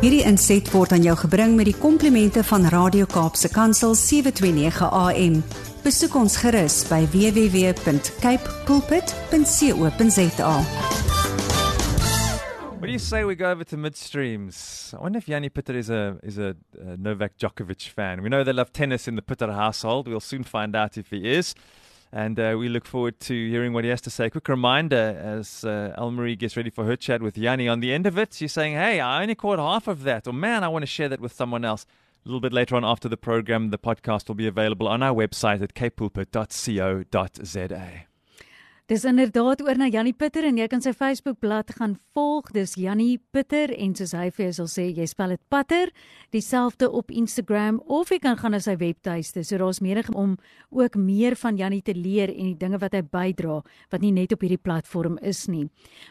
Hierdie inset word aan jou gebring met die komplimente van Radio Kaapse Kansel 729 AM. Besoek ons gerus by www.cape pulpit.co.za. What do you say we go over to midstreams? I wonder if Yanni Pitter is a is a, a Novak Djokovic fan. We know they love tennis in the Pitter household. We'll soon find out if he is. And uh, we look forward to hearing what he has to say. Quick reminder as uh, Elmarie gets ready for her chat with Yanni. On the end of it, she's saying, Hey, I only caught half of that. Or, man, I want to share that with someone else. A little bit later on after the program, the podcast will be available on our website at capepulpit.co.za. Dis inderdaad oor na Jannie Pitter en jy kan sy Facebookblad gaan volg. Dis Jannie Pitter en soos hy vir jou sal sê, jy spel dit Patter, dieselfde op Instagram of jy kan gaan na sy webtuiste. So daar's meer om ook meer van Jannie te leer en die dinge wat hy bydra wat nie net op hierdie platform is nie.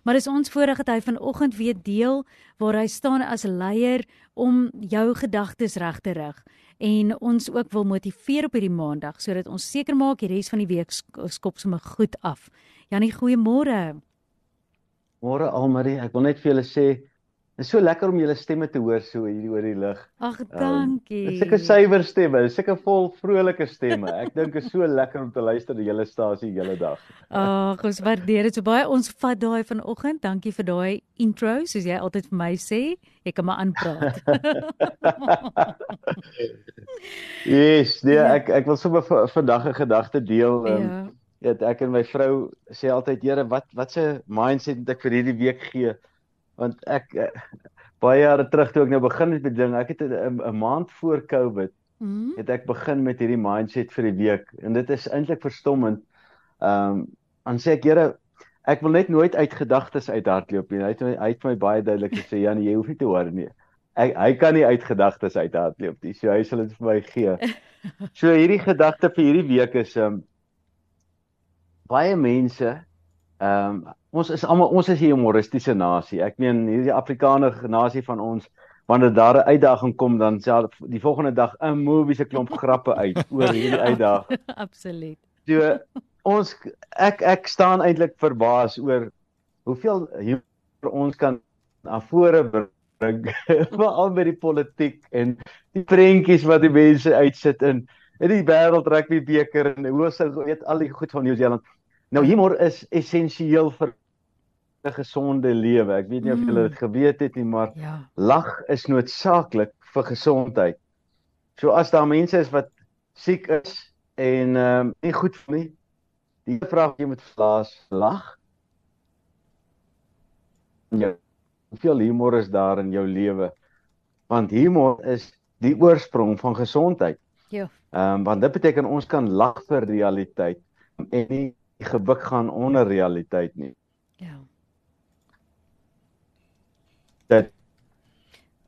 Maar dis ons voorreg dat hy vanoggend weer deel waar hy staan as leier om jou gedagtes reg te rig en ons ook wil motiveer op hierdie maandag sodat ons seker maak die res van die week skop sommer goed af. Janie, goeiemôre. Môre Almarie, ek wil net vir julle sê Dit is so lekker om julle stemme te hoor so hier oor die lig. Ag, dankie. Um, sulke suiwer stemme, sulke vol vrolike stemme. Ek dink is so lekker om te luister na julle stasie hele dag. Ag, ons waardeer dit so baie. Ons vat daai vanoggend. Dankie vir daai intro, soos jy altyd vir my sê. Ek kan maar aanpraat. yes, nee, ja. ek ek wil sommer vandag 'n gedagte deel. Um, ja. Ja, ek en my vrou sê altyd, "Here, wat wat se mindset moet ek vir hierdie week gee?" Want ek uh, baie jare terug toe ek nou begin het met ding, ek het 'n maand voor Covid mm. het ek begin met hierdie mindset vir die week en dit is eintlik verstommend. Ehm um, dan sê ek Here, ek wil net nooit uit gedagtes uithardloop nie. Hy het my hy het my baie duidelik gesê Jan, jy hoef nie te hoor nie. Ek hy kan nie uit gedagtes uithardloop nie. So hy sal dit vir my gee. So hierdie gedagte vir hierdie week is ehm um, baie mense ehm um, ons is almal ons is 'n humoristiese nasie. Ek meen hierdie Afrikaner nasie van ons wanneer daar 'n uitdaging kom dan sê die volgende dag 'n movie se klomp grappe uit oor hierdie uitdaging. Absoluut. So ons ek ek staan eintlik verbaas oor hoeveel humor ons kan na vore bring veral met die politiek en die prentjies wat die mense uitsit in in die wêreld rugby beker en hoe se weet al die goed van Nieu-Seeland. Nou humor is essensieel vir 'n gesonde lewe. Ek weet nie of julle dit mm. geweet het nie, maar ja. lag is noodsaaklik vir gesondheid. So as daar mense is wat siek is en ehm um, nie goed voel nie, die vraag jy moet vlaas lag. Ja. Hoeveel humor is daar in jou lewe? Want humor is die oorsprong van gesondheid. Ja. Ehm um, want dit beteken ons kan lag vir realiteit en nie gebuk gaan onder realiteit nie. Ja. dat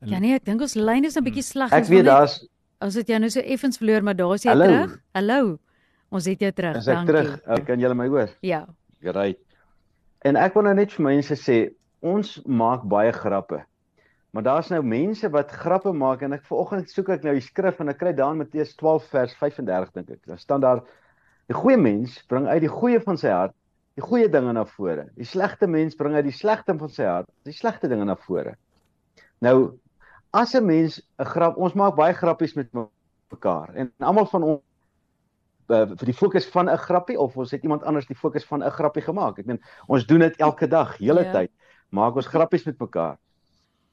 Ja nee, ek dink ons lyn is 'n bietjie sleg. Ek weet daar's Ons het jou nou so effens verloor, maar daar's jy terug. Hallo. Ons het jou terug. Is ek Dankie. terug? Ek kan julle my hoor? Ja. Great. En ek wil nou net vir mense sê, ons maak baie grappe. Maar daar's nou mense wat grappe maak en ek vanoggend soek ek nou die skrif en ek kry daar in Matteus 12 vers 35 dink ek. Daar staan daar: "Die goeie mens bring uit die goeie van sy hart die goeie dinge na vore. Die slegte mens bring uit die slegte van sy hart die slegte dinge na vore. Nou as 'n mens 'n grap, ons maak baie grappies met mekaar en almal van ons uh, vir die fokus van 'n grappie of ons het iemand anders die fokus van 'n grappie gemaak. Ek meen ons doen dit elke dag, hele ja. tyd. Maak ons grappies met mekaar.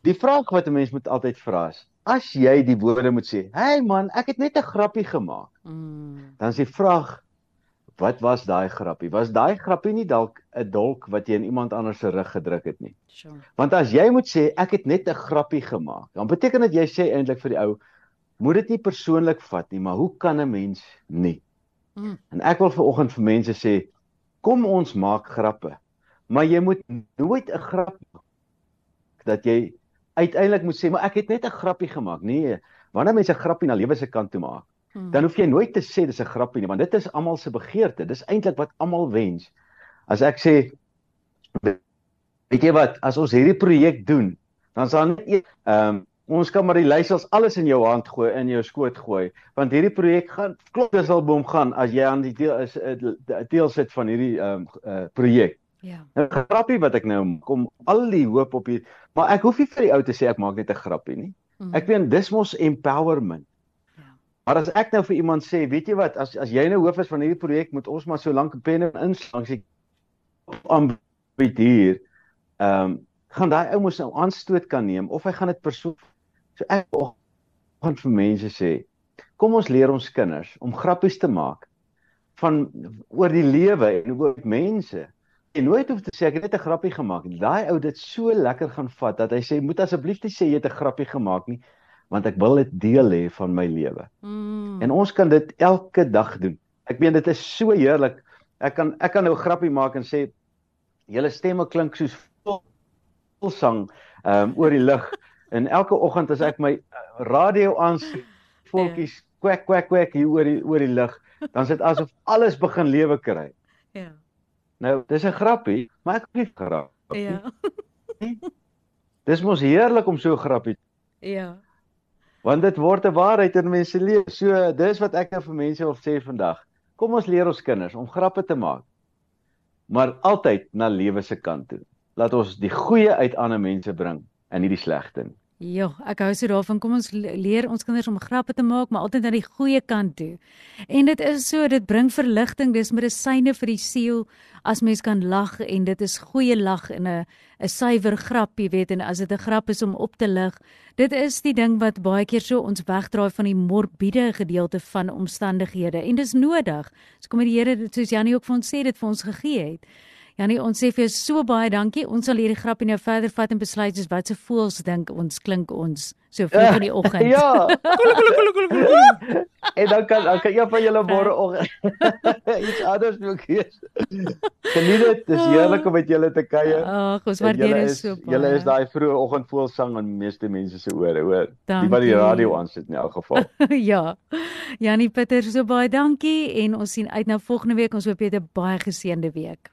Die vraag wat 'n mens moet altyd vra is: As jy die woorde moet sê, "Hey man, ek het net 'n grappie gemaak." Mm. Dan is die vraag: Wat was daai grappie? Was daai grappie nie dalk 'n dolk wat jy in iemand anders se rug gedruk het nie? Sure. Want as jy moet sê ek het net 'n grappie gemaak, dan beteken dit jy sê eintlik vir die ou moet dit nie persoonlik vat nie, maar hoe kan 'n mens nie? Mm. En ek wil vanoggend vir mense sê kom ons maak grappe. Maar jy moet nooit 'n grap dat jy uiteindelik moet sê maar ek het net 'n grappie gemaak. Nee, wanneer mense 'n grappie na lewe se kant toe maak, Hmm. dan hoef jy nooit te sê dis 'n grappie nie, want dit is almal se begeerte. Dis eintlik wat almal wens. As ek sê weet jy wat, as ons hierdie projek doen, dan sal net ehm um, ons kan maar die leiersels alles in jou hand gooi, in jou skoot gooi, want hierdie projek gaan klop dis al boom gaan as jy aan die deel is 'n deel sit van hierdie ehm um, uh, projek. Ja. 'n Grappie wat ek nou maak om al die hoop op hier, maar ek hoef nie vir die ou te sê ek maak net 'n grappie nie. Mm. Ek weet dis mos empowerment. Maar as ek nou vir iemand sê, weet jy wat, as as jy nou hoof is van hierdie projek, moet ons maar so lank 'n pen inslaan as jy aanbied hier. Ehm um, gaan daai ou mos nou aanstoot kan neem of hy gaan dit persoon so ek gaan vir mense sê, kom ons leer ons kinders om grappies te maak van oor die lewe en oor mense. Jy nooit hoef te sê ek het net 'n grappie gemaak nie. Daai ou dit so lekker gaan vat dat hy sê moet asseblief nie sê jy het 'n grappie gemaak nie want ek wil dit deel hê van my lewe. Mm. En ons kan dit elke dag doen. Ek meen dit is so heerlik. Ek kan ek kan nou 'n grappie maak en sê julle stemme klink soos volsang ehm um, oor die lug en elke oggend as ek my uh, radio aan voeltjies kwek kwek kwek hier oor die oor die lug, dan is dit asof alles begin lewe kry. Ja. Nou, dis 'n grappie, maar ek nie grap. Ja. Dis mos heerlik om so 'n grappie Ja. Want dit word 'n waarheid in mense lewe. So dis wat ek nou vir mense wil sê vandag. Kom ons leer ons kinders om grappe te maak. Maar altyd na lewe se kant toe. Laat ons die goeie uit ander mense bring en nie die slegte nie. Ja, ek hou so daarvan. Kom ons le- leer ons kinders om grappe te maak, maar altyd aan die goeie kant toe. En dit is so, dit bring verligting, dis medisyne vir die siel as mens kan lag en dit is goeie lag en 'n 'n suiwer grap, jy weet, en as dit 'n grap is om op te lig. Dit is die ding wat baie keer so ons wegdraai van die morbiede gedeelte van omstandighede en dis nodig. So kom die Here dit soos Janie ook vir ons sê dit vir ons gegee het. Janie, ons sê vir jou so baie dankie. Ons sal hierdie grappie nou verder vat en besluit soos wat se voels dink ons klink ons so vroeg in die oggend. Ja. en dan kan dan kan een van julle môre oggend iets anders wil kies. Geniet dit. Dis heerlik om met julle te kuier. Ag, ons waardeer dit is so baie. julle is daai vroeë oggendvoelsang in meeste mense se ore, hoor. Die wat die radio aansit in elk geval. ja. Janie Pieter, so baie dankie en ons sien uit na volgende week. Ons hoop jy het 'n baie geseënde week.